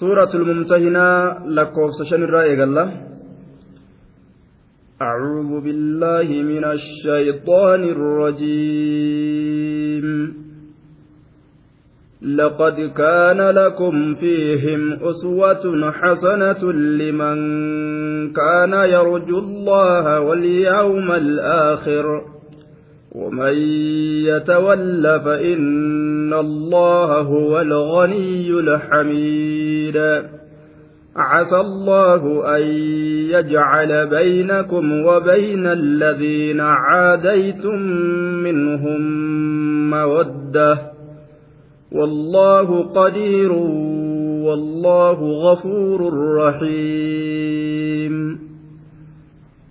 سورة الممتهنة لكوف سشن الرأي أعوذ بالله من الشيطان الرجيم. لقد كان لكم فيهم أسوة حسنة لمن كان يرجو الله واليوم الآخر ومن يتول فإن الله هو الغني الحميد. عسى الله أن يجعل بينكم وبين الذين عاديتم منهم مودة والله قدير والله غفور رحيم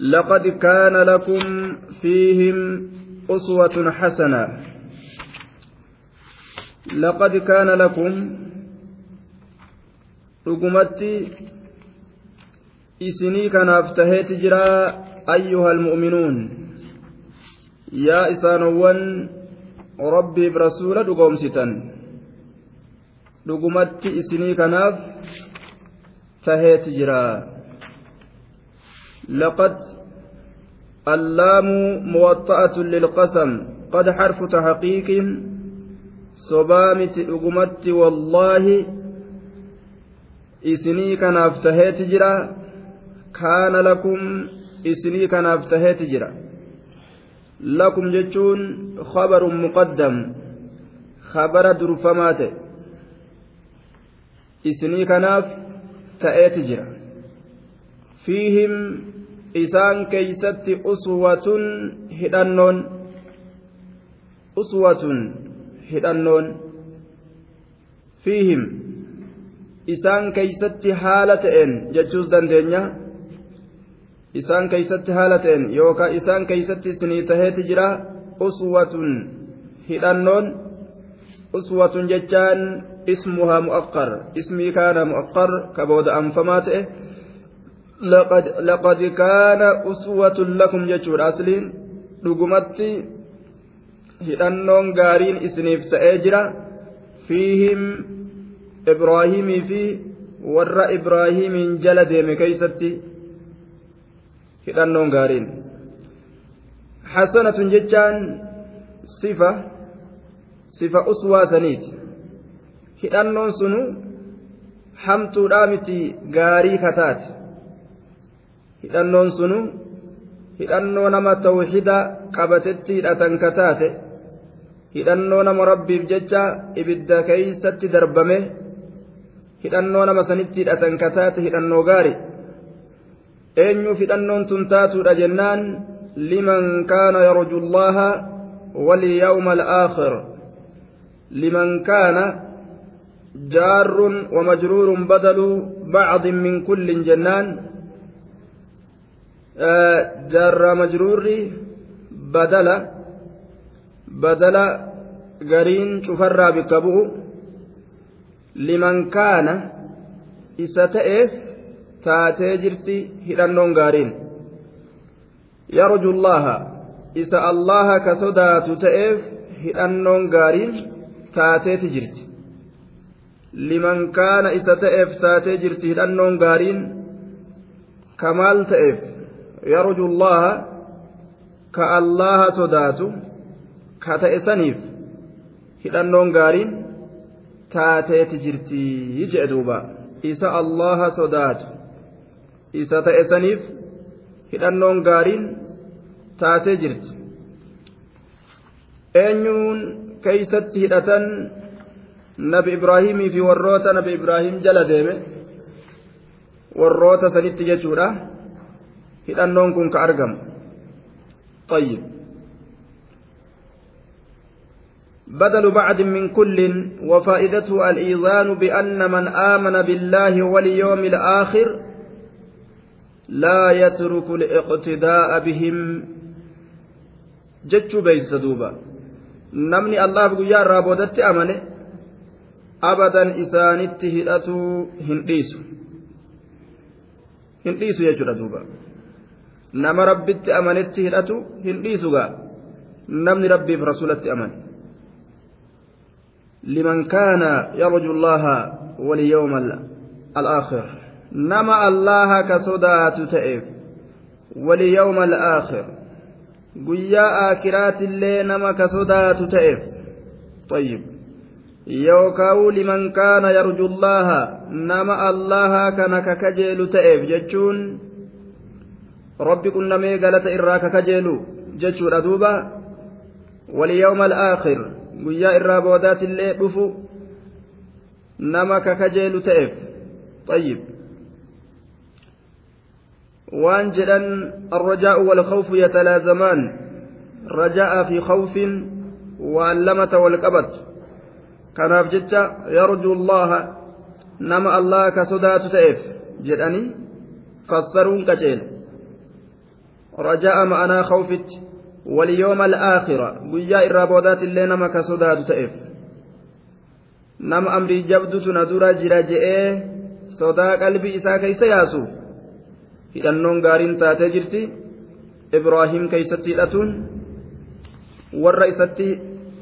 لقد كان لكم فيهم أسوة حسنة. لقد كان لكم رقمتي إسني كان أفتهيت جرا أيها المؤمنون. يا إسانوان ربي برسول رقوم ستن. رقمتي إسني كان تهيت جرا. لقد اللام موطأة للقسم قد حرف تحقيق صبامت أقمت والله إسني كان أفتهيت جرا كان لكم إسني كان أفتهيت جرا. لكم جتون خبر مقدم خبر درفمات إسني كناف تأيت جرا. فيهم isaan keeysatti uswatun hidhannoon uswatun hidhannoon. Fiihim isaan keeysatti haala ta'een jechuus dandeenya. Isaan keeysatti haala ta'een yookaan isaan keeysatti isinii taheeti jira uswatun hidhannoon. Uswatun jechaan ismuhaa mu'aqqar ismii kaana mu'aqqar ka booda anfamaa ta'e. لقد لقد كان أسوة لكم جتشور أصلين gaariin isiniif ta'ee jira fiihim ibraahimii fi warra ibraahimiin jala deeme keeysatti hidhannoon gaariin hasanatun jechaan sifa sifa uswaa saniiti hidhannoon sunu hamtuudhaa miti gaarii kataate hidhannoon sunu hidhannoo nama tawxida qabatetti hidhatan kataate hidhannoo nama rabbiif jecha ibidda keeysatti darbame hidhannoo nama sanitti hidhatan kataate hidhannoo gaari eenyuuf hidhannoon tun taatuudha jennaan liman kaana yarju llaha walyawma alaakhir liman kaana جار ومجرور بدل بعض من كل جنان jaarraa majruurri badala badala gariin cufarraa bikka bu'u liman kaana isa ta'eef taatee jirti hidhannoon gaariin. Yarju llaha isa allaha ka sodaatu ta'eef hidhannoon gaariin taateeti jirti. Liman kaana isa ta'eef taatee jirti hidhannoon gaariin kamaal ta'eef allaha sodaatu ka ta'e saniif hidhannoon gaariin taateeti jirtii jedhe duuba isa allaha sodaatu isa ta'e saniif hidhannoon gaariin taatee jirti eenyuun keeysatti hidhatan nabi ibraahimii fi warroota nabi ibraahim jala deeme warroota sanitti jechuudha hidhannoon kun ka argamu. طيب بدل بعد من كل وفائدته الإيذان بأن من آمن بالله واليوم الآخر لا يترك الاقتداء بهم جتش بيس دوبا نمني الله بقيا رابودت أمنه أبدا إسانت هدأتو هنديس هنديس يجرى دوبا نما ربت أمنت هدأتو هنديس نمني ربي برسولت أمنه لمن كان يرجو الله واليوم الآخر نما الله كصدات تئف واليوم الآخر قيا آكرات اللي نما كصدات تئف طيب يوكاو لمن كان يرجو الله نما الله كان ككجيل تئف جتشون ربي كنا ميقالة إراك كجيل جتشون أدوبا واليوم الآخر guyyaa irraa boodaatillee dhufu nama kakajeelu ta'eef. طيب وان جدن الرجاء والخوف يتلازمان رجاء في خوف وعلمة والقبط كان جتا يرجو الله نما الله كسدات تئف جدني فسرون كجيل رجاء معنا خوفت واليوم الآخرة guyyaa irraa boodaati illee nama ka sodaatu ta'eef nama amrii jabdutu na dura jira je'ee sodaa qalbii isaa keeysa yaasuuf hidhannoon gaariin taatee jirti ibraahim keeysatti hidhatuun warra isatti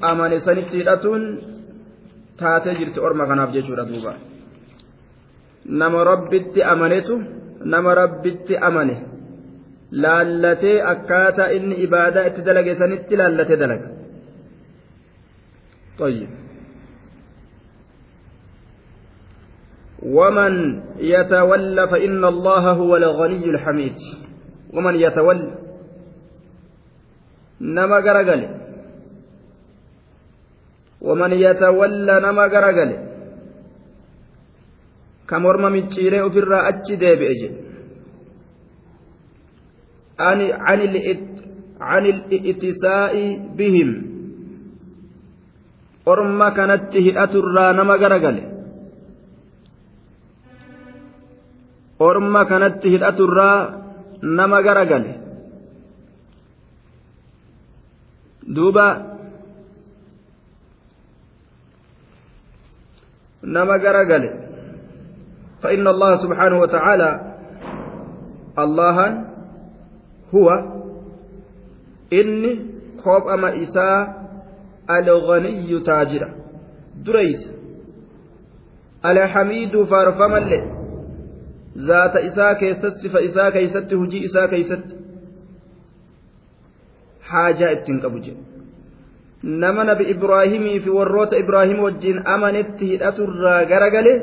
amane sanitti hidhatuun taatee jirti orma kanaaf jechuudha duuba nama rabbitti amanetu nama rabbitti amane laallatee akkaataa inni ibaadaa itti dalage sanitti laallatee dalaga. طيب ومن يتولى فإن الله هو الغني الحميد. ومن يتولى نما غرغل. ومن يتولى نما غرغل. كمرمى من تشيري في الرأة ديبئ عن عن عن الاتساء بهم orma kanatti hidhaturraa nama garagale orma kanatti hidhaturraa nama garagale duuba nama garagale فإن الله سبحانه وتعالى اللهن huwa inni kophama isaa alganiyyu taajira. Dureysa. Alhamiidu faarfamallee zaata isaa keessatti sifa isaa keeysatti hujii isaa keeysatti haajaa ittiin qabu jedhe nama nabi ibraahimii fi warroota ibraahim wajjiin amanetti hidhaturraa garagale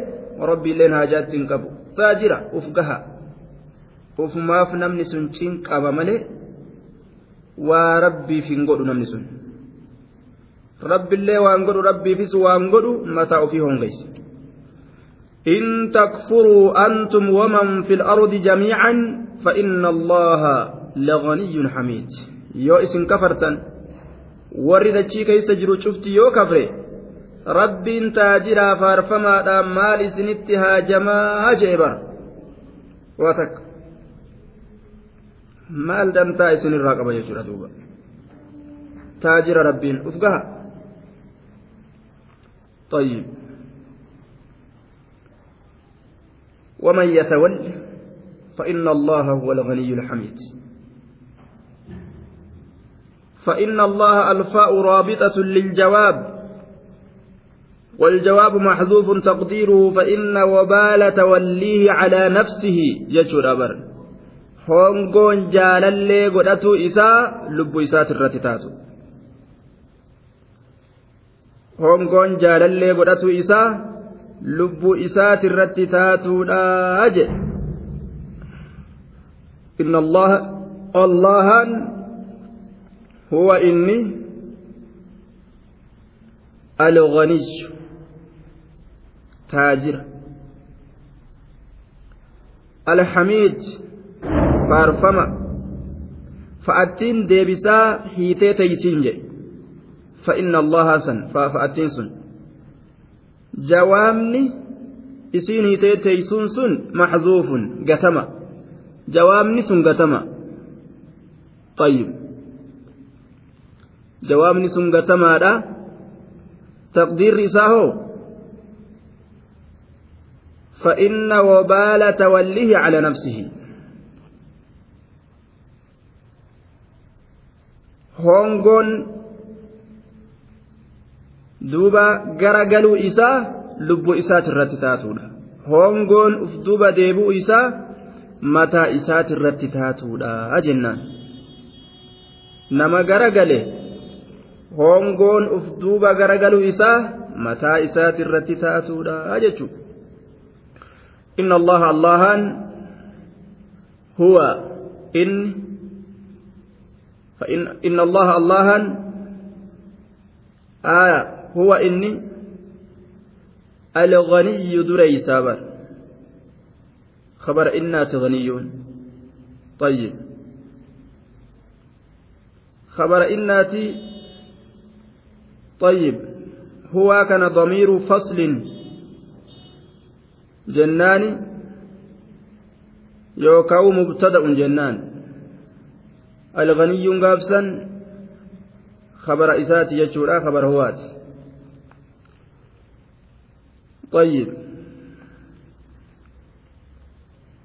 rabbiilleen haajaa ittiin qabu. Taajira uf gaha ufumaaf namni sun cinqaba malee waa rabbiif hin godhu namni sun rabbillee waan godhu rabbiifis waan godhu mataa ofii hongeyse إن تكفروا أنتم ومن في الأرض جميعا فإن الله لغني حميد يو إسن كفرتا ورد كيس جرو شفتي يو كفري ربي تاجرا فارفما مال سنتها جما جيبر وتك maal dantaa isinirraa qaba jechuudha duuba. Taajira rabbiin uf gaha. طيب ومن يتول فإن الله هو الغني الحميد فإن الله الفاء رابطة للجواب والجواب محذوف تقديره فإن وبال توليه على نفسه يجر أبر hongoon jaalallee godhatu isaa lubbuu isaati irratti taatu hongoon jaalallee godhatu isaa lubbuu isaati irratti taatuudha jedhe inna allaha allahan huwa inni alghaniy taajira alhamiid faarfama fa'attiin deebisaa hiitee teeysiin jedhe فإن الله سن فأتين سن jawaabni isiin hitee teeysuun sun maxzuufun gatama jawaabni sun gatama طيب jawaabni sun gatamaadha taqdiirri isaa hoo فإن وبال توليه على نفسه hongoon duuba garagaluu isaa lubbuu isaati irratti taatuudha hongoon uf duuba deebi'uu isaa mataa isaati irratti taatuudha jennaan nama garagale hongoon uf duuba garagaluu isaa mataa isaati irratti taatuudha jechuudha inna allaha allahan huwa in فإن الله allahan آية. هو إني الغني دري سابر. خبر الناس غنيون طيب. خبر الناس طيب. هو كان ضمير فصل. جنان. يوكاو مبتدأ جنان. الغني قابسا خبر إساتي يجورا خبر هواتي طيب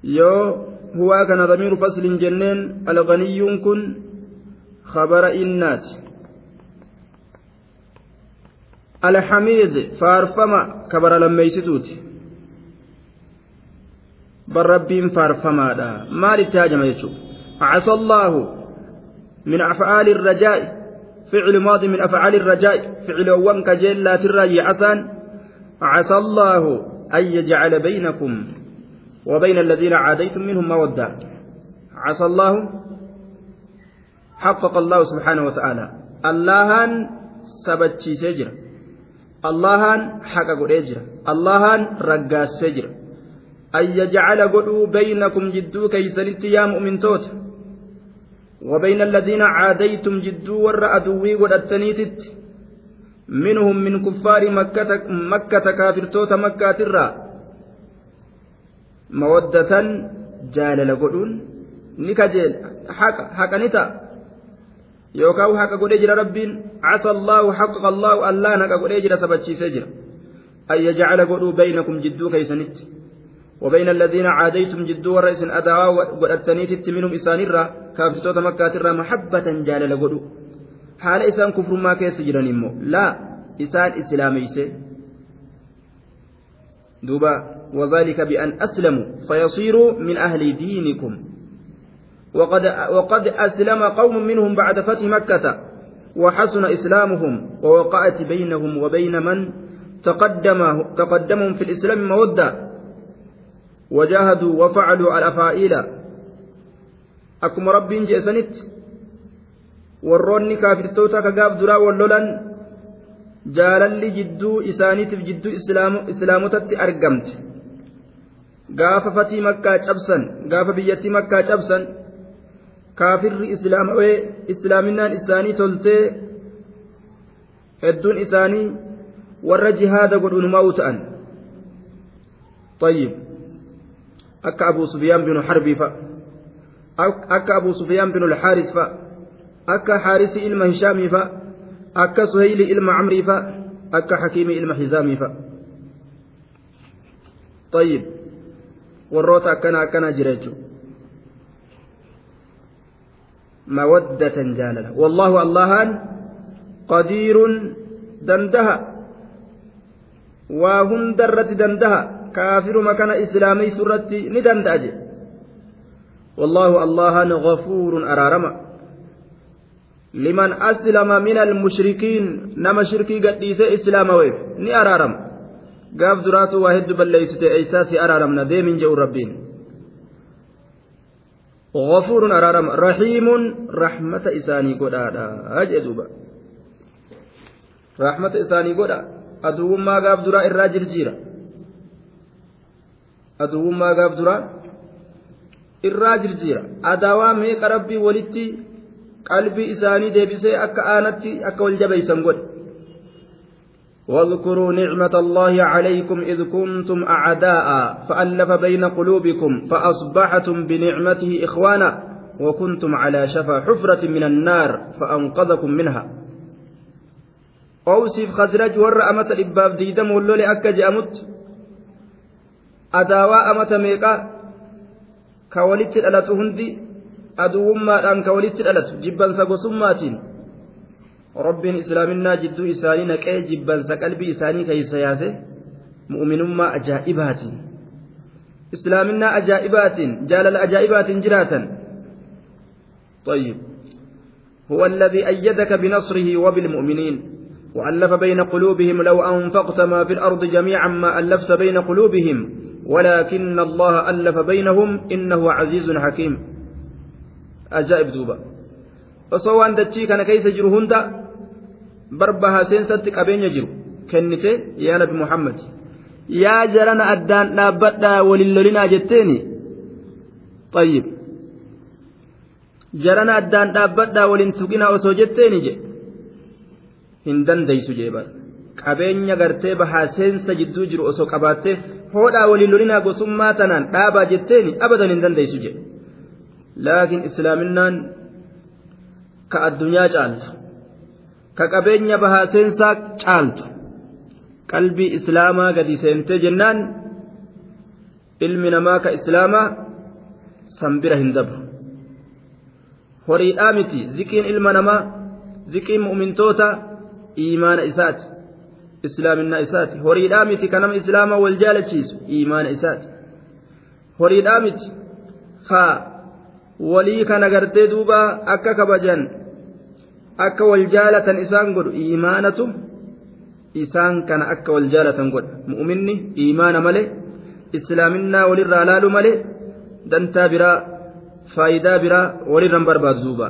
yoo huwaa kana damiiru faslin jenneen alganiyyuun kun khabara innaati alxamiid faarfama kabara lammeeysituuti bar rabbiin faarfamaadha maalitti hajama jechuu عسى الله من أفعال الرجاء. فعل ماضي من أفعال الرجاء. فعل وان كجيلا ترى عسان. عسى الله أن يجعل بينكم وبين الذين عاديتم منهم مودة. عسى الله. حقق الله سبحانه وتعالى. اللهان سبتشي سجر. اللهان حقق الأجر اللهان رقاس سجر. أن يجعل قلوا بينكم جدو كيسنت يا مؤمن توت. وبين الذين عاديتم جدو ور أدوي قد منهم من كفار مكة مكة كافرتوت مكة ترى. مودة جالل قدون نكجل حق حق نتا. يوكاو حق قد ربين عسى الله حقق الله الله نك قد يجرى سبتشي سجر أن يجعل قدو بينكم جدو كيسنت. وبين الذين عاديتم جدو ورئيس أدعى وأتنيت منهم إسانيرا مكة ترى محبة جالل قدو haala isaan kufrummaa keessa jiran immoo laa isaan islaameyse duuba وذلك بأن أسلموا فيصيروا من أهل دينكم. وقد, وقد أسلم قوم منهم بعد فتح مكة وحسن إسلامهم ووقعت بينهم وبين من تقدم تقدمهم في الإسلام مودة. وجاهدوا وفعلوا الأفائل أكم رب جئسنت warroonni kaafirtoota ka gaaf duraa wal lolan jaalalli jidduu isaaniitiif jidduu islaamotatti argamte gaafa fatii makkaa cabsan gaafa biyyattii makkaa cabsan kaafirri islaamawee islaaminaan isaanii toltee hedduun isaanii warra jihaada godhunumaa'u ta'an طيب أكا أبو سفيان بن حرب فا أكا أبو سفيان بن الحارث فا akka haarisi ilma hishaamii fa akka suhayli ilma camrii fa akka hakiimii ilma hizaamii fa طيب warroota akkana akkana jira jechuudha مودة جاللة والله اللهان قدير دندها وهن درت دندها كافر مكان إسلامي سرتي ندندأج والله اللهان غفور أرارما liman aslama min almushrikiin nama shirkii gadhiisee islaamaweef ni araarama gaaf duraatu waa hedduu balleeysite eeysaa si araaramna deemin je'u rabbiin غفور أرارم رحيم رحمة إساني قدادا أجدوبا رحمة إساني قدا أدوما قاب درا الراجل جيرا أدوما قاب درا الراجل جيرا أداوا ميق ربي ولتي qalbii isaanii deebisee akka aanatti akka wal jabeeysan godhe. واذكروا نعمة الله عليكم إذ كنتم أعداء فألف بين قلوبكم فأصبحتم بنعمته إخوانا وكنتم على شفا حفرة من النار فأنقذكم منها أوسف خزرج ور أمة الإباب ديدم ولولي أكا جأمت أداوا أمة ميقا كولت الألت هندي aduwwummaadhaan ka walitti dhalatu jibbansa gosummaatiin rabbiin islaaminaa jidduu isaanii naqee jibbansa qalbii isaanii keeysa yaase mu'minummaa ajaa'ibaatiin islaaminaa ajaa'ibaatiin jaalala ajaa'ibaatiin jiraatan طيب هو الذي أيدك بنصره وبالمؤمنين وألف بين قلوبهم لو أنفقت ما في الأرض جميعا ما ألفت بين قلوبهم ولكن الله ألف بينهم إنه عزيز حكيم ajaa'ib duuba osoo waan dachii kana keessa jiru hunda barbaha seensatti qabeenya jiru kennite yaa nabi muhammad yaa jarana addaan dhaabbadhaa walin lolinaa jetteeni طيب jarana addaan dhaabbadhaa walin tuqinaa osoo jetteeni je hin dandeeysu jee bara qabeenya gartee bahaa seensa jidduu jiru osoo qabaattee hoodhaa walin lolinaa gosummaa tanaan dhaabaa jetteeni abadan hin dandeeysu jee laakiin islaaminaan ka addunyaa caaltu ka qabeenya bahaa seensaa caaltu qalbii islaamaa gadi seentee jennaan ilmi namaa ka islaamaa san bira hin dabru horiidhaa miti ziqiin ilma namaa ziqiin mu'mintoota iimaana isaati islaaminaa isaati horiidhaa miti ka nama islaamaa wal jaalachiisu iimaana isaati horiidhaa miti haa walii kana gartee duuba akka kabajan akka wal jaalatan isaan godhu iimaanatu isaan kana akka wal jaalatan godha mu'minni iimaana malee islaaminaa walirraa laalu malee dantaa biraa faayidaa biraa walirran barbaadu duuba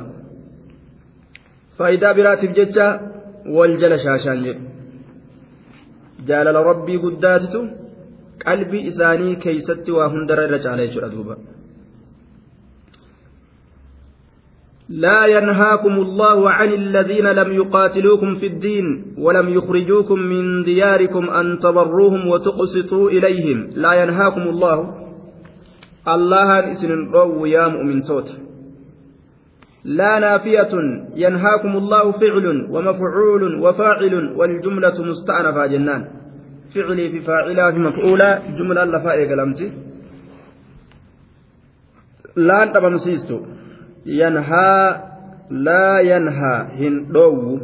faayidaa biraatiif jecha wal jala shaashaan jedhu jaalala rabbii guddaatitu qalbii isaanii keeysatti waa hundarra irra caala jechuudha duuba لا ينهاكم الله عن الذين لم يقاتلوكم في الدين ولم يخرجوكم من دياركم أن تبروهم وتقسطوا إليهم. لا ينهاكم الله. الله إسن رو يا مؤمن توت. لا نافية ينهاكم الله فعل ومفعول وفاعل والجملة مستأنفة جنان. فعلي في فاعلة في مفعولة جملة لفائق لمتي لا أنت بمسيستو yanhaa laa yanhaa hin dhoowwu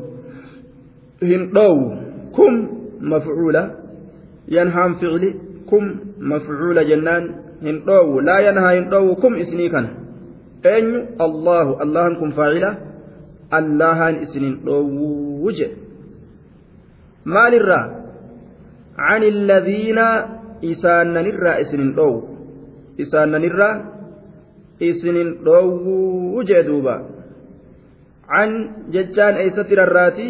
hin dhoowwu kum mafcuula yanhaan ficli kum mafcuula jennaan hin dhoowwu laa eenyu allahu allahan kun faacila allahan isinin dhoowwu jedhe maalirraa عن الذين إساننرا إسنين دو إساننرا isinin dhoowwuu jee duuba can jechaan eeysatti rarraati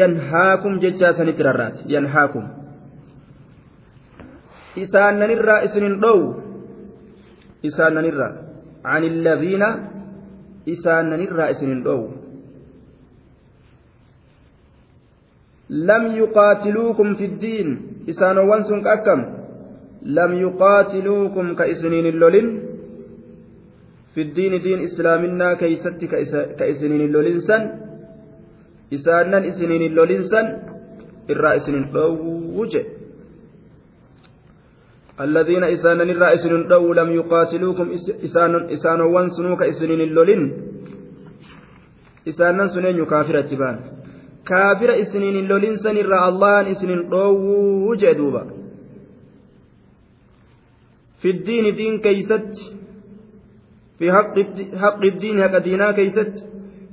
yanhaakum jechaa sanitti rarraati yanhaakum isaannanirraa isinin dhoowwu isaannanirraa can illadhiina isaannanirraa isinin dhoowwu lam yuqaatiluukum fi ddiin isaanowwan sun akkam lam yuqaatiluukum ka isiniin hin lolin في الدين دين إسلامنا كيست كإسنين اللولنسان إسانا إسنين اللولنسان الرئيس وجه الذين إسانا الرئيس دو لم يقاتلوكم إسان إسان وانسنوا كإسنين اللولن إسانا سنين كافرة تبان كافرة إسنين اللولنسان الرأى الله إسنين دو وجه دوبا. في الدين دين كيست. في حق حق الدين حق كيست.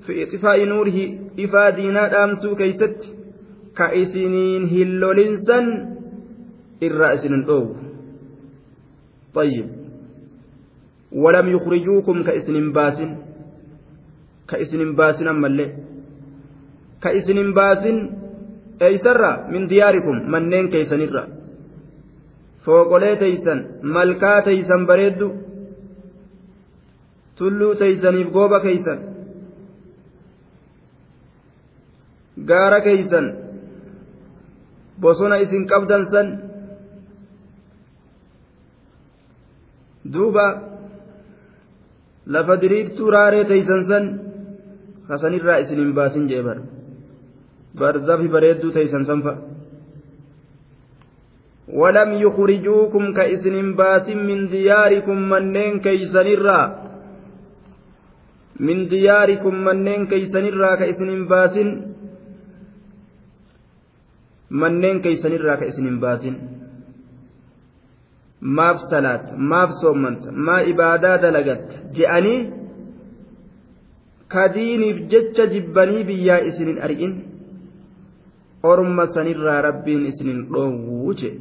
في إطفاء نوره إفا دينا أمسو كيست. كإسنين هلولنسا الرأس الأو طيب walam yukrijuukum ka isinin baasin ka isinin baasin ammallee ka isinin baasin eeysarra min diyaarikum manneen keeysanirra fooqolee teeysan malkaa teeysan bareeddu tulluu teeysaniif gooba keeysan gaara keeysan bosona isin qabdan duuba lafa diriirtuu raaree teeysan san kasanirraa isin hin baasin jee bar barzafi bareedduu teeysan san fa'a ولم يخرجوكم كإسن باس من دياركم منين كيسنرا من دياركم منين كيسنرا كإسن باس manneen keeysanirraa ka isin hin baasin maaf salaata maaf soommanta maa ibaadaa dalagatta je'anii kadiiniif jecha jibbanii biyyaa isinin argin orma sanirraa rabbiin isinin dhoowwuu jee.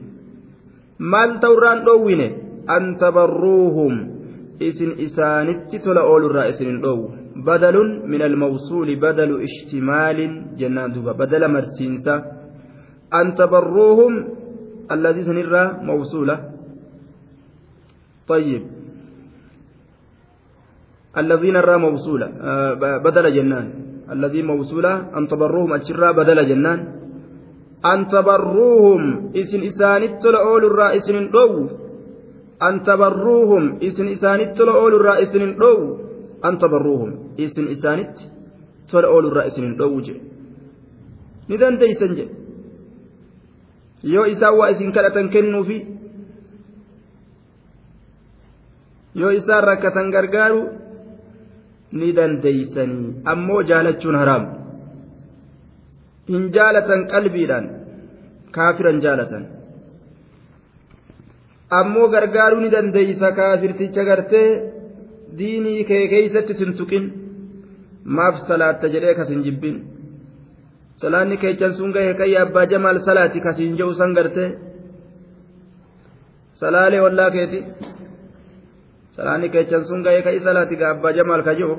Maal ta'urraan dhoowwine? An tabarruuhum isin isaanitti tola oolurraa isinin dhoowwu. Badalun min almawsuuli badalu ishtimaalin jennaan duba badala marsiinsa. An tabarruuhum alladii sanirraa mawsuula. طيب. الذين را موصولة آه بدل جنان. الذي موصولة أن تبروهم الشرى بدل جنان. أن تبروهم إسن إسانت لأول الرا إسن دو. أن تبروهم إسن إسانت لأول الرا إسن دو. أن تبروهم إسن إسانت لأول الرا إسن دو ندان ديسن جي. yoo isaan waa isin kadhatan yoo isaan rakkatan gargaaru ni dandeeysanii ammoo jaalachuun haraam hin jaalatan qalbiidhaan kaafiran jaalatan ammoo gargaaruu ni dandeeysa kaafirticha gartee diinii kee keeysatti sin tuqin maaf salaatta jedhee kas hin jibbin salaanni keechan sun gahe kayya abbaa jamaal salaati kasiin jehu san garte salaalee wallaa keeti salaanni keechan sun gahe kayi salaati ga abbaa jamaal ka jehu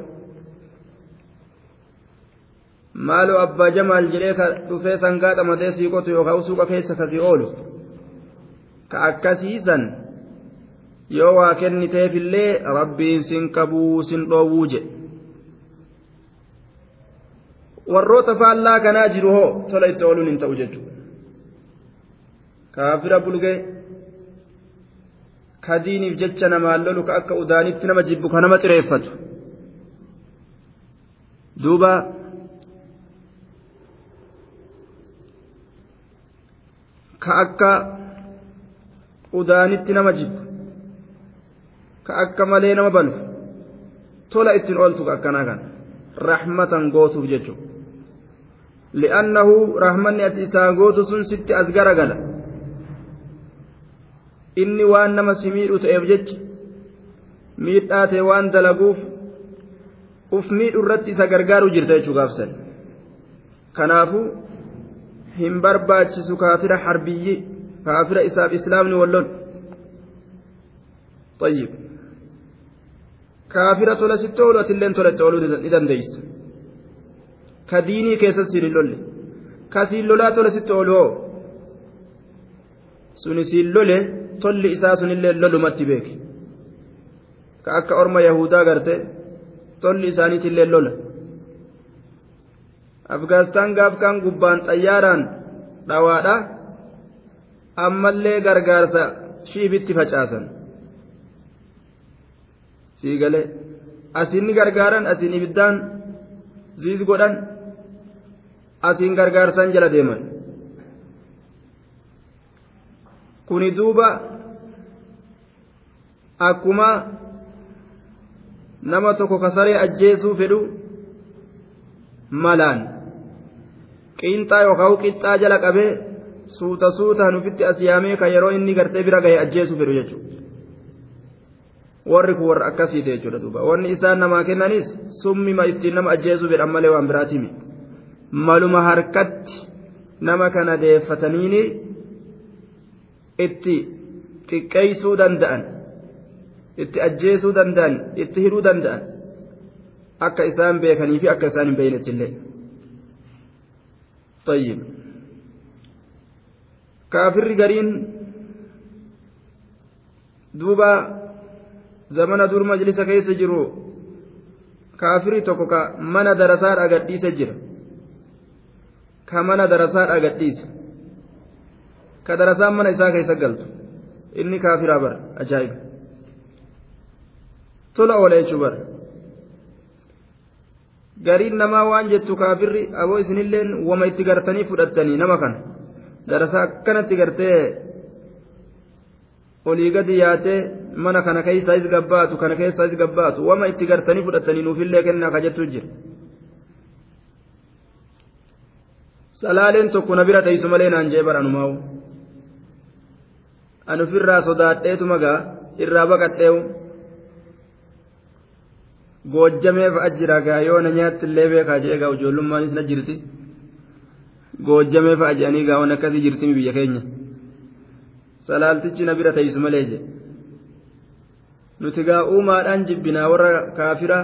maaloo abbaa jamaal jedhee ka dhufee sangaa xamatee sii qotu yookaan suuqa keessa kasii oolu ka akkasiisan yoo waa kenniteefillee rabbiin sin qabuu sin dhoowwuu jedhe warroota faallaa kanaa jiru hoo tola itti ooluun hin ta'u jechuudha kaafira bulgee ka diiniif jecha namaan lolu ka akka udaanitti nama jibbu ka nama xireeffatu. Duuba. Ka akka udaanitti nama jibbu. Ka akka malee nama balfu. Tola ittiin ooltu akkanaa kana. Rahmatan gootuuf jechuudha. li'annahu rahmanni ati isaa gootu sun sitti as garagala inni waan nama si miidhu ta'eef jecha miidhaa ta'e waan dalaguuf uf miidhu irratti isa gargaaruu jirta jechuu gaafsan kanaafu hin barbaachisu kaafira harbiyyi kaafira isaaf islaamni wallol طيب kaafira tola sitti oolu atilleen tolatti ooluu ni dandeeysa ka diinii keessas siin lolle ka siin lolaa tola sitti oolu hoo suni siin lole tolli isaa sunillee lolumatti beeke. Ka akka orma yahudaa garte tolli isaaniitillee lola. Afgaanistaan gaafkaan gubbaan xayyaaraan dhawaadha. Ammallee gargaarsa shiibitti facaasan. Sii galee asiin gargaaran asiin ibiddaan ziis godhan asiin gargaarsan jala deeman kuni duuba akkuma nama tokko kasaree ajjeesuu fedhu malaan qiinxaa yookaan qixxaa jala qabee suuta suutaan ufitti as yaamee kan yeroo inni gartee bira gahe ajjeesuu fedhu jechuudha. warri kun warra akkasiiti jechuudha duuba wanni isaan namaa kennanis summima ittiin nama ajjeesuu fedhan malee waan biraatimi maluma harkatti nama kana deeffataniini itti xiqqeessuu danda'an itti ajjeesuu danda'an itti hidhuu danda'an akka isaan beekanii fi akka isaan hin beeknettillee طيب kaafirri gariin duuba zamana dur majlisa keessa jiru kaafirri tokko ka mana darasaa dhagadhiise jira ka mana darasaa dhagadhiise ka darasaan mana isaa keessa galtu. Inni kaafiraa bara ajaa'iba. Tola oola jechuu bara. Gariin namaa waan jettu kaafirri aboo isinilleen wama itti gartanii fudhattanii nama kana. Darasaa akkanatti gartee olii gadi yaatee mana kana keessaa is gabbaatu kana keessaa is gabbaatu wama itti gartanii fudhattanii nuufillee kennaa ka jettu jira. Salaaleen tokko na bira teessu malee naan jee baranumaa'u an ofirraa sodaadheetuma gaa irraa baqadheewu goojjamee fa'a jira gaa yoo na nyaatti illee beekaa jee gaa ijoollummaaniis na jirti. Goojjamee fa'a jedhanii gaa waan akkasii jirtimi biyya keenya. Salaaltichi na bira teessu malee je. Nuti gaa uumaadhaan jibbinaa warra kaafira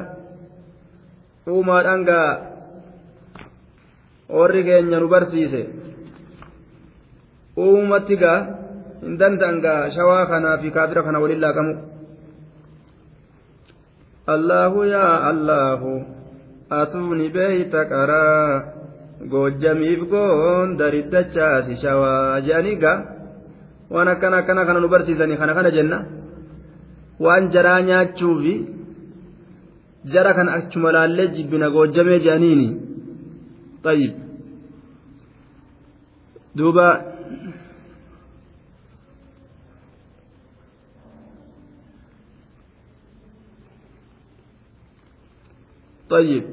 uumaadhaan gaa warri keenya nu barsiise. Uumatti gaa hin danda'an gaa shawaa kanaa fi kaafira kana waliin laaqamu allahu yaa allahu asuuni beeyta qaraa goojjamiif goon dariddachaasi shawaa jedhanii gaa waan akkana akkana kana nu barsiisanii kana kana jenna waan jaraa nyaachuufi jara kan achuma laallee jibbina goojjamee jedhaniini طيب دوبا طيب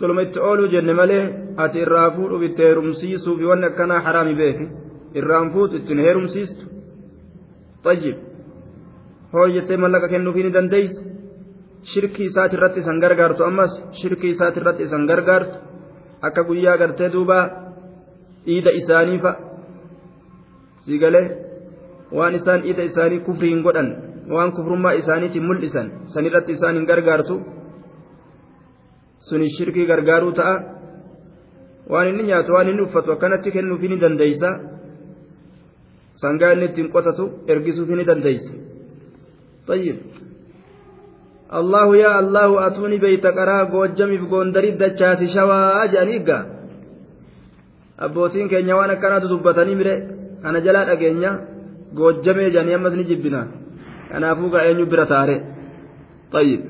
sulma itti ooluu jenne malee ati irraa fuudhuuf itti heerumsiisuu fi wanni akkanaa haraami beeki irraan fuutu ittiin heerumsiistu طيب hoo jettee mallaqa kennuufii ni dandeeyse shirkii isaati irratti isan gargaartu ammas shirkii isaati irratti isan gargaartu akka guyyaa gartee duuba dhiida isaanii fa'a sii galee waan isaan dhiida isaanii kufrii hin godhan waan kufrummaa isaaniitiin mul'isan san irratti isaan hin gargaartu suni shirkii gargaaruu ta'a waan inni nyaatu waan inni uffatu akkanatti kennuufii ni dandeeysa sangaa inni ittiin qotatu ergisuufii ni dandeeysa طيب الله يا الله أتوني بيت قرا goojjamiif goondarii dachaasi shawaa jedhaniigga abbootiin keenya waan akkanaatu dubbatanii mire kana jalaa dhageenya goojjamee jedhanii ammas ni jibbina kanaafuu gaa eenyu bira taare طيب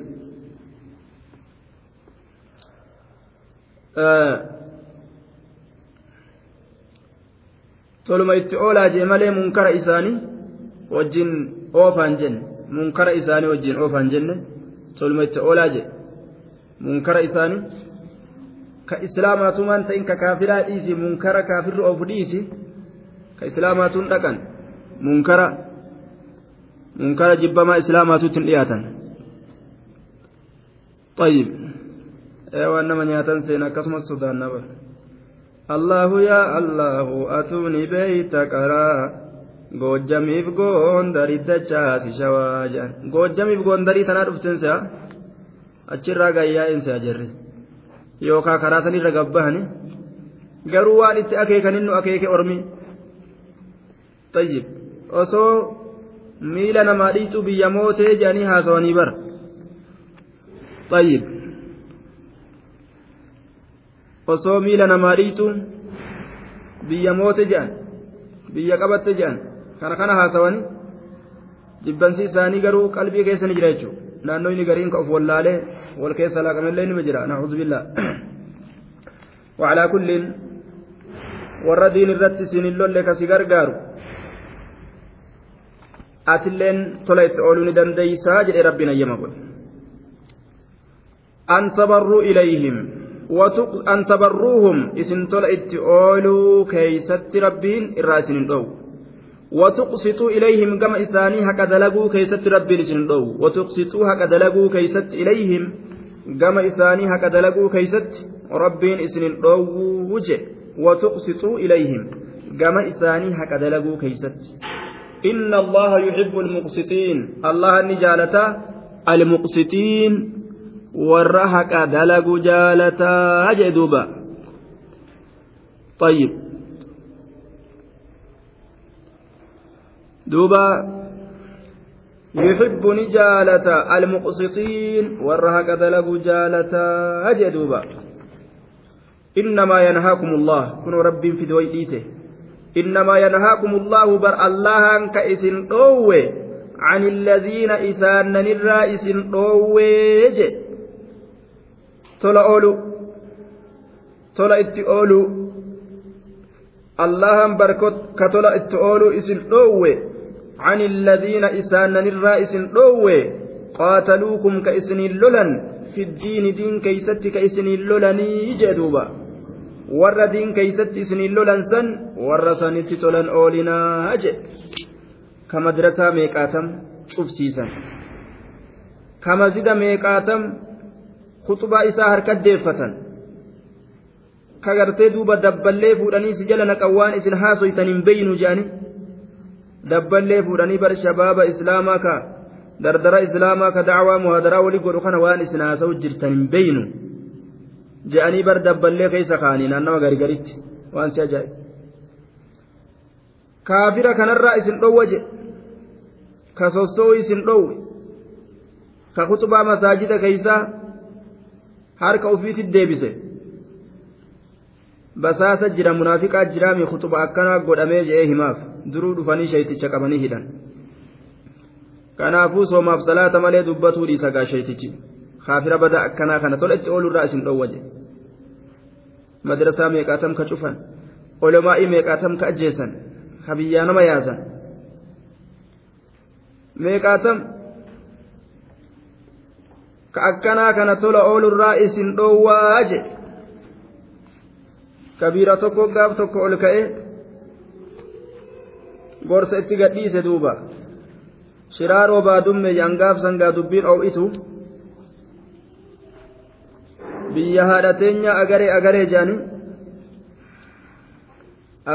toluma itti oolaa jee malee munkara isaanii wajjin oofaan jenne munkara isaanii wajjin oofaan jenne toluma itti oolaa jee munkara isaanii ka islaamaatumaan ta'in ka kaafiraa dhiisi munkara kaafirri oofu dhiisi ka islaamaatuun dhaqan munkara munkara jibbamaa islaamaatuutti hin dhiyaatan طيب waan nama nyaatan seena akkasumas sodaannaa bara allahu yaa allahu atuuni beeyta qaraa. Goojjamiif goondarii dachaasi shawaa jedhan goojjamiif goondarii tanaa dhufteen se'a? Achirraa gayyaa'in se'a jirri yookaan karaa sanirra gabbahani? Garuu waan itti akeekan innu akeeke ormi? Tayyib. Osoo miila namaa dhiituu biyya mootee jedhanii haasawanii bara. Tayyib osoo miila namaa dhiitu biyya moote jedhan biyya qabatte jedhan kana kana haasawani jibbansi isaanii garuu qalbii keessa ni jira jechuudha. Naannoo inni gariin ka uf wallaalee wal keessa laaqamellee nima jira. Naxuuzu billaa wacalaa kulliin warra diin irratti isin hin lolle kasi gargaaru atilleen tola itti ooluu ni dandeeysaa jedhe rabbiin ayyama godhe. An tabarru ilayhim. أن تبروهم. إسن طلعت أولو كيست ربين الراسين دو. وتقسطوا إليهم كما إساني هكا دلقوا كيست ربين إسن دو. وتقسطوا هكا دلقوا كيست إليهم كما إساني هكا دلقوا كيست ربين إسن دو وجه. وتقسطوا إليهم كما إساني هكا دلقوا كيست. إن الله يحب المقسطين. الله نجالة المقسطين. والرهق دلق جالة أجدوبا طيب دوبا يحب نجالة المقسطين والرهق دلق جالة أجدوبا إنما ينهاكم الله كن رب في دوي إيسه إنما ينهاكم الله بر الله أنك إسن أوي عن الذين إسان نرى إسن أوي تولا أولو تولا إتي أولو الله بركت كتولا إتي أولو إسن أوي عن الذين إسان نرى إسن أوي قاتلوكم كإسن اللولن في الدين دين كيست كإسن اللولني جدوبا diin keeysatti isiniin lolansan warra sanitti tolan oolinaa jedhe ka madrasaa meeqaatam cufsiisan ka mazida meeqaatam kutubaa isaa harkaddeeffatan ka gartee duuba dabballee fuudhanii si jala naqan waan isin haasoytan hin beeynu je'ani dabballee fuudhanii bar shabaaba islaamaa ka dardara islaamaa ka dacwaa muhaadaraa walii godhu kana waan isin haasa'u jirtan hin beeynu je'anii bar dabballee keessa kaanii naannawa garigaritti waan si ajaa'ibu kaafira kanarraa isin dhowwa je ka sossoo isin dhowwe ka kutubaa masaajida keeysaa harka ufiitti deebise basaasa jira munaafiqaa jiraami kutuba akkanaa godhamee je'ee himaaf duruu dhufanii shayticha qabanii hidhan kanaafuu soomaaf salaata malee dubbatuu dhiisa gaa shaytichi kaafira bada akkanaa kana tola itti oolurraa isin dhowwa je madrasaa meeqaatam ka cufan olamaa'ii meeqaatam ka ajjeesan ka biyyaa nama yaasan meeqaatam ka akkanaa kana tola oolurraa isin dhoowwaa je kabiira tokko gaaf tokko ol ka'e gorsa itti gadhiise duuba shiraaroo baadumme yangaaf sangaa dubbiin oo'itu biyya haadha teenya agaree agaree jedhanii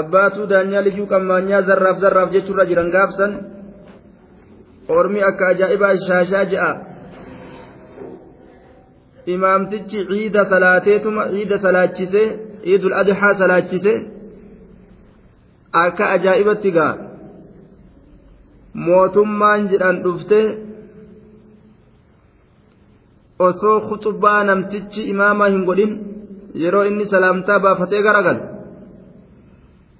abbaatu daanyaa liyyuu qammaanyaa zarraaf zarraaf jechuurra jiran gaafsan ormi akka ajaa'ibaa shaashaa je'a imaamtichi ciida salaateetuma ciida salaachisee ciidul adhaa salaachisee akka ajaa'ibatti gaa. Mootummaan jedhan dhuftee osoo kutubaa namtichi imaamaa hin godhin yeroo inni salaamtaa baafatee garagalu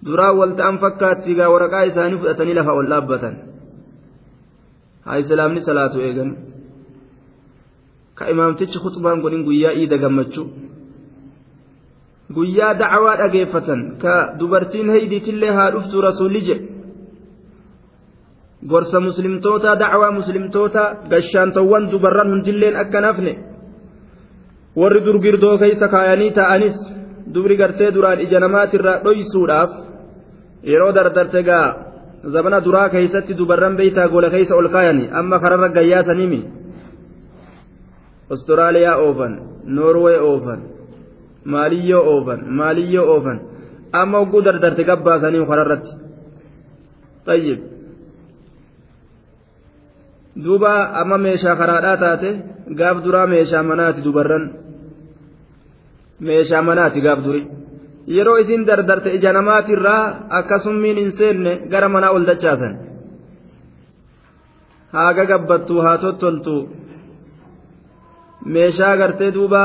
duraa walta'an fakkaatti gaa waraqaa isaanii fudhatanii lafa ol dhaabbatan. Haa islaamni salaatu eegan ka imaamtichi kutubaan godhin guyyaa iida gammachuu guyyaa dacwaa dhageeffatan ka dubartiin heydiitillee haa dhuftu rasuulli jedhe gorsa muslimtoota dacwaa muslimtoota gashaantowwan dubarran hundilleen akka nafne warri durgirdoo keeysa kaayanii ta'anis dubri gartee duraan ija namaatirraa dhoysuudhaaf yeroo dardarte gaa zabana duraa keeysatti dubarran beeytaa gola keeysa ol kaayani amma kararra gayyaasaniimi ostiraaliyaa oofan noorwee oofan maaliyyoo oofan maaliyyoo oofan. Amma hogguu dardarte gabbaasanii kanarratti tayyib. Duuba amma meeshaa karaadhaa taate gaaf duraa meeshaa manaati dubarran. Meeshaa manaati gaaf duri. Yeroo isin dardarte ija namaatirraa akkasummiin hin seenne gara manaa ol dachaasan. Haaga gagabbattu haa tottoltu meeshaa gartee duuba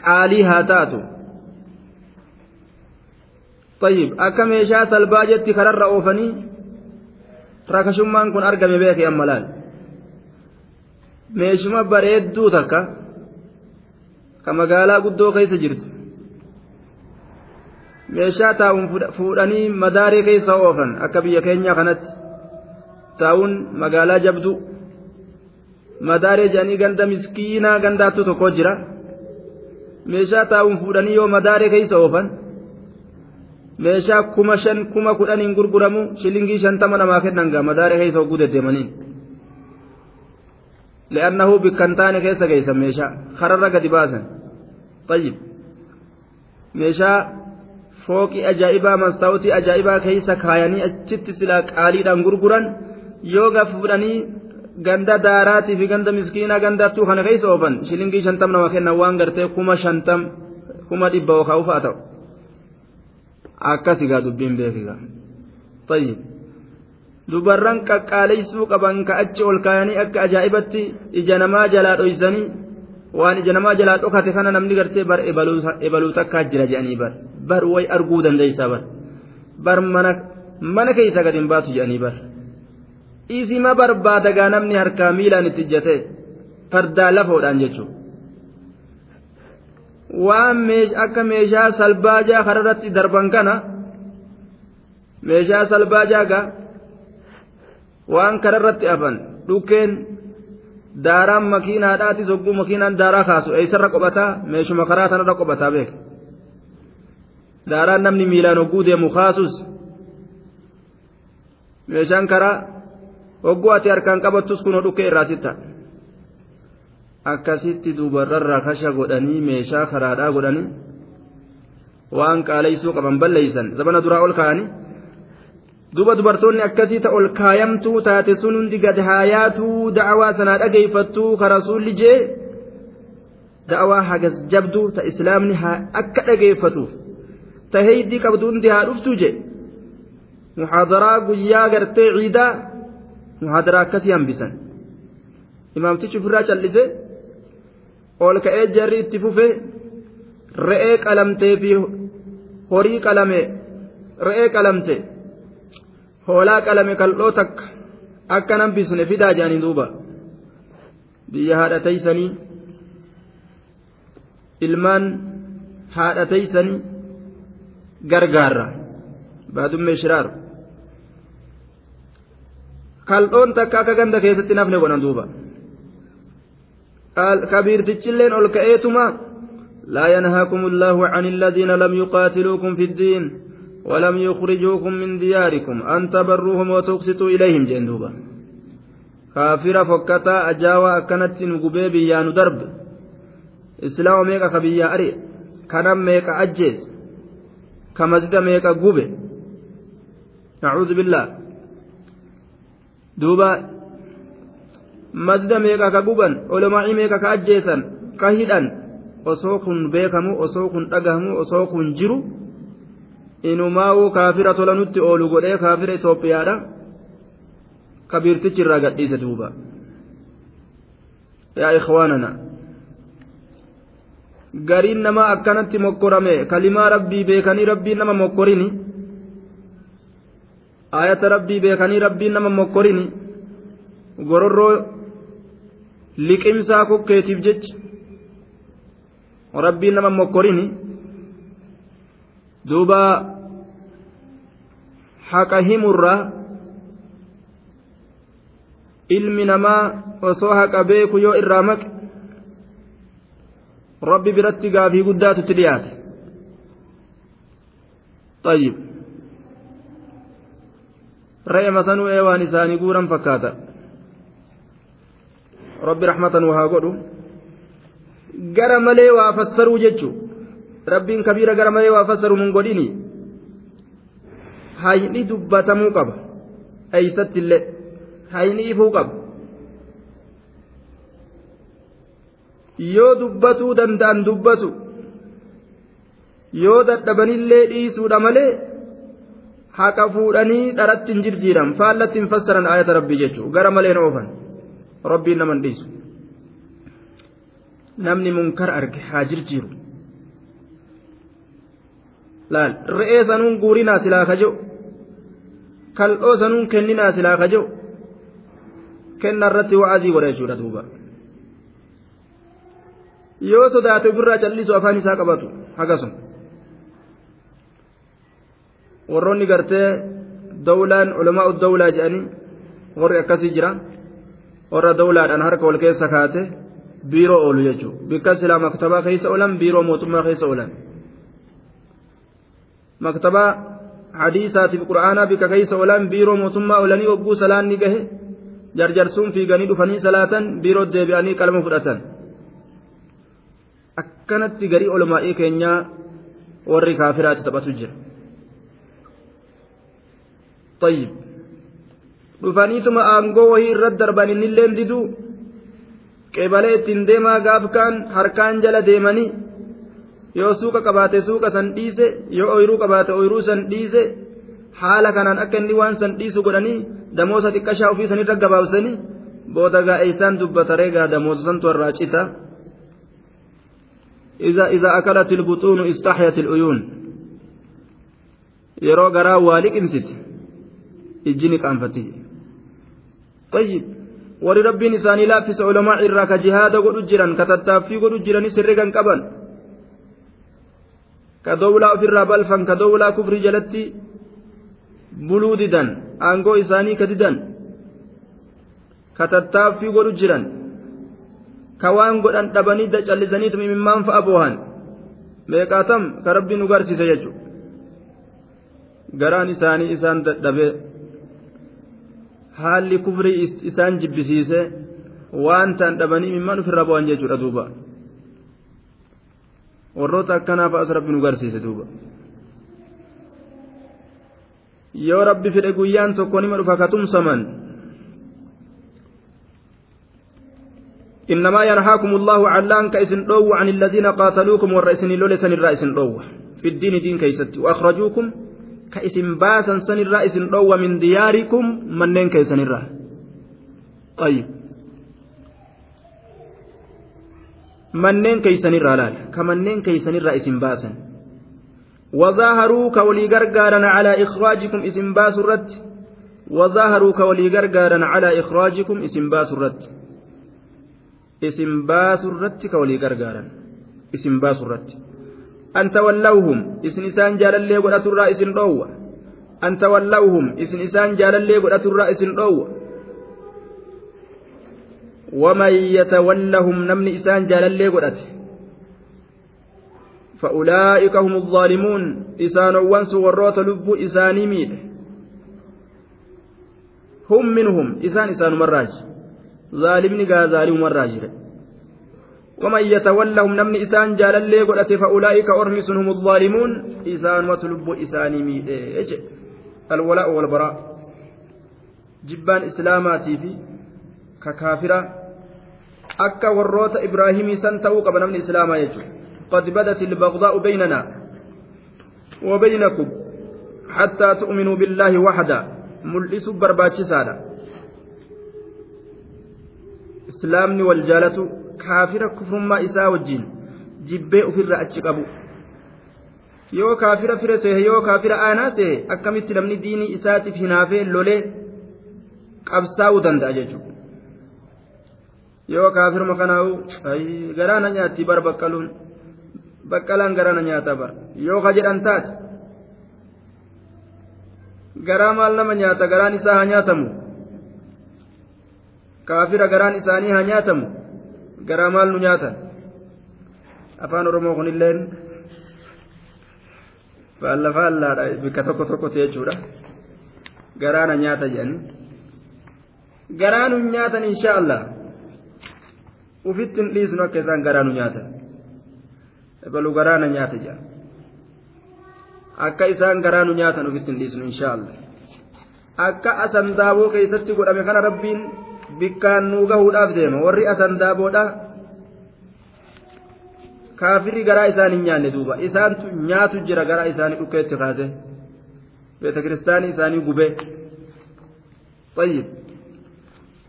qaalii haa taatu طيب akka meeshaa salbaa jetti kararra oofanii rakashummaan kun argame beeke amma laal meeshuma bareedduu takka ka magaalaa guddoo keessa jirtu meeshaa taa'uun fuudhanii madaaree keessa oofan akka biyya keenyaa kanatti taa'uun magaalaa jabduu madaaree jedhanii ganda miskiinaa gandaattu tokko jira meeshaa taa'uun fuudhanii yoo madaaree keessa oofan. meeshaa kuma shan kuma kudhaniin gurguramu shilingii shantama namaa kennan gaa madaara keessa hogguu deddeemaniin li'annahu bikkan taane keessa geessan meeshaa kararra gadi baasan tayyib meeshaa fooqii ajaa'ibaa mastaawutii ajaa'ibaa keessa kaayanii achitti silaa qaaliidhaan gurguran yoo gaaf fudhanii ganda daaraatii fi ganda miskiinaa gandattuu kana keessa oofan shilingii shantam nama kennan waan gartee kuma shantam kuma dhibba yookaan ufa ta'u akkasigaa dubbiin beekigaa tayyib dubarran qaqqaaleessuu qaban ka achi ol kaayanii akka ajaa'ibatti ija namaa jalaa dhoysanii waan ija namaa jalaa dhokate kana namni gartee bar ebaluu takkaa jira jedhanii bar bar way arguu dandeeysaa bar bar mana mana keessa gad hin baatu jedhanii bar isima barbaadagaa namni harkaa miilaan itti ijjate fardaa lafoodhaan jechuudha. waan akka meeshaa salbaajaa kararratti darban kana meeshaa salbaajaa gaa waan kararratti afan dhukkeen daaraan makiinaadhaati sogguu makiinaan daaraa kaasu eessarra qophataa meeshuma karaa tanarra qophataa beek daaraan namni miilaan hogguu deemu kaasus meeshaan karaa hogguu ati harkaan qabattus kunoo dhukkee irraa sitta akkasitti dubarrarraa kasha godhanii meeshaa karaadhaa godhanii waan qaaleessuu qaban balleeysan zabana duraa ol kaa'anii duba dubartoonni akkasii ta ol kaayamtuu taate sun hundi gad haayaatuu da'awaa sanaa dhageeffattuu ka rasuulli jee da'awaa hagas jabduu ta islaamni akka dhageeffatuuf ta heeydii qabdu hundi haa dhuftuu je muhaadaraa guyyaa gartee ciidaa muhaadaraa akkasii hambisan. Imaamtichi ofirraa callise ol ka'ee jarri itti fufe re'ee qalamtee fi horii qalame re'ee qalamte hoolaa qalame kal'oo takka akka nan bisne fidaa jedhanii duuba. Biyya haadhateeysanii ilmaan haadhateeysanii gargaarra. Baadummee shiraaru kal'oon takka akka ganda keessatti nafne godhan duuba kabiirtichilleen ol ka'eetuma لا ينهاكم الله عن الذين لم يقاتلوكم في الدين ولم يخرجوكم من دياركم أن تبروهم وتقسطوا إليهم جندوبا كافر فكتا أجاوى أكنت نقبي بيان درب إسلام ميكا خبيا أري كنم ميكا أجيز كمزد ميكا قبي نعوذ بالله duuba mazda meeqa ka guban olomaa'i meeqa ka ajjeesan ka hidhan osoo kun beekamu osoo kun dhagahamu osoo kun jiru inumaa'uu kaafira tola nutti oolu godhee kaafira itoophiyaadha. Kabiirtichi irraa gadhiise duuba. Yaa ikhwaanana gariin nama akkanatti mokkorame kalimaa rabbii beekanii rabbii nama mokkorini ayata rabbii beekanii rabbiin nama mokkorini gororroo liqimsaa kukkeetiif jecha rabbiin nama mokkorini duuba haqa himurraa ilmi namaa osoo haqa beeku yoo irraa maqe rabbi biratti gaafii guddaatutti dhiyaate طيب re'ee masanuu ee waan isaanii guuran fakkaata. Rabbi rahmatan waa godhu. Gara malee waa fassaruu jechu. Rabbiin kabiira gara malee waa fassaruu mun godhini hayni dubbatamuu qaba. Eeysatti illee? Hayni ifuu qaba. Yoo dubbatuu danda'an dubbatu yoo dadhabanillee dhiisuudha malee haqa fuudhanii dharatti hin jirjiiran faallatti hin fassaran ayata rabbii jechuun. Gara malee oofan. Rabbiin naman dhiisu. namni munkar arge haa jirjiiru. Laal re'ee sanuun guurinaa silaa kajo kal'oo sanuun kenninaa silaa kajo kenna irratti wa'azii godha jechuudha duuba. Yoo sodaate ofirraa callisu afaan isaa qabatu hagasum warroonni gartee dawlaan ulamaa'u dawlaa jedhanii warri akkasii jira warra dawlaadhaan harka wal keessa kaate biiroo oolu jechuudha. Bikka silaa maktabaa keessa oolan biiroo mootummaa keessa oolan. Maktabaa hadiisaatiif qura'aanaa bikka keessa oolan biiroo mootummaa oolanii hogguu salaan ni gahe jarjarsuun fiiganii dhufanii salaatan biiroo deebi'anii qalma fudhatan. Akkanatti garii olmaa'ii keenyaa warri kaafiraati taphatu jira طيب dhufaniituma aangoo wahii irratti darban innilleen diduu qeebalee ittiin deemaa gaaf kaan harkaan jala deemanii yoo suuqa qabaate suuqa san dhiise yoo ooyiruu qabaate ooyiruu san dhiise haala kanaan akka inni waan san dhiisu godhanii damoosa xiqqashaa ofii sanirra gabaabsanii booda gaa'eessaan dubbata reegaa damoosa santu irraa cita إذا إذا أكلت البطون استحيت العيون يرو غرا والك انست الجن كانفتي طيب وري ربي نساني لا في علماء الراك جهاد قد جيران كتتافي قد جيران سرقان قبل كدولة في الرابل فان كدولة كفر جلتي بلوددان أنغو إساني كددان كتتافي قد جيران ka waan godhan dhabanii callisaniitu mimmaan fa'a boohan meeqaatam ka rabbi nu garsiise jechuudha garaan isaanii isaan dadhabee Haalli kufrii isaan jibbisiise waan ta'an dhabanii mimmaan ofirra boohan jechuudha duuba warroota akkanaa fa'as rabbi nu garsiise duuba yoo rabbi fedhe guyyaan tokko nima dhufa katumsaman إنما ينهاكم الله عن لأن كيسن دو عن الذين قاتلوكم والرئيسن لولسن الرئيسن دو في الدين دين كيست وأخرجوكم كيسن باسا سن الرئيسن دو من دياركم منين كيسن الرئيس طيب manneen keeysanirraa laal? Ka manneen keeysanirraa isin baasan. وظاهروا كولي غرغارا على إخراجكم اسم باس الرد وظاهروا كولي غرغارا على إخراجكم اسم باس الرد isin baasurratti ka walii gargaaran. Isin baasurratti an tawallawhum isin isaan jaalallee godhaturraa isin dhoowwa an tawallawhum isin isaan jaalallee godhaturraa isin dhoowwa ومن يتولهم نمن إسان جال اللي قدت فأولئك هم الظالمون إسان وانس وروت لب إساني ميد هم منهم إسان إسان مراج ظالمني قا ظالم مراج ومن يتولهم نمن إسان جال اللي قدت فأولئك أرمس هم الظالمون. إسان وتلب إساني ميد إيش؟ الولاء والبراء. جبان إسلاماتي في ككافرة. warroota ibraahimii san ta'uu qaba namni islaamaa jechuudha qad badat ilbagdaa'u baynana وبينكم حتى تؤمنوا بالله وحده ملئس برباچسادا إسلامني والجالة kaafira kufrummaa isaa wajjin jibbee ofirra achi qabu. Yoo kaafira fire seehe yoo kaafira aanaa seehe akkamitti namni diinii isaatiif hinaafee lolee qabsaa'uu danda'a jechuudha. Yoo kaafirma kanaa'u garaa na nyaatti bar baqqaluun baqqalaan garaa na nyaata bar. Yoo ka jedhan taate garaa maal nama nyaata garaan isaa haa nyaatamu? Kaafira garaan isaanii haa nyaatamu. Garaa maal nu nyaatan afaan oromoo kunilleen faalla faallaadha bikka tokko tokkotti jechuudha garaana nyaata jedhanii garaanu nyaatan inshaa allah ufitti hin dhiisnu akka isaan garaa nu nyaatan balu garaana nyaata jedha akka isaan garaa nu nyaatan ufitti dhiisnu allah akka asandaaboo keessatti godhame kana rabbiin bikkaan nuu gahuudhaaf deema warri asandaaboodha kaafirri garaa isaan hin nyaanne duuba isaantu nyaatu jira garaa isaanii dhukkeetti kaase beeta kiristaanii isaanii gubee طيب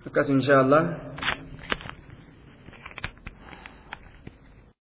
أكاس إن شاء الله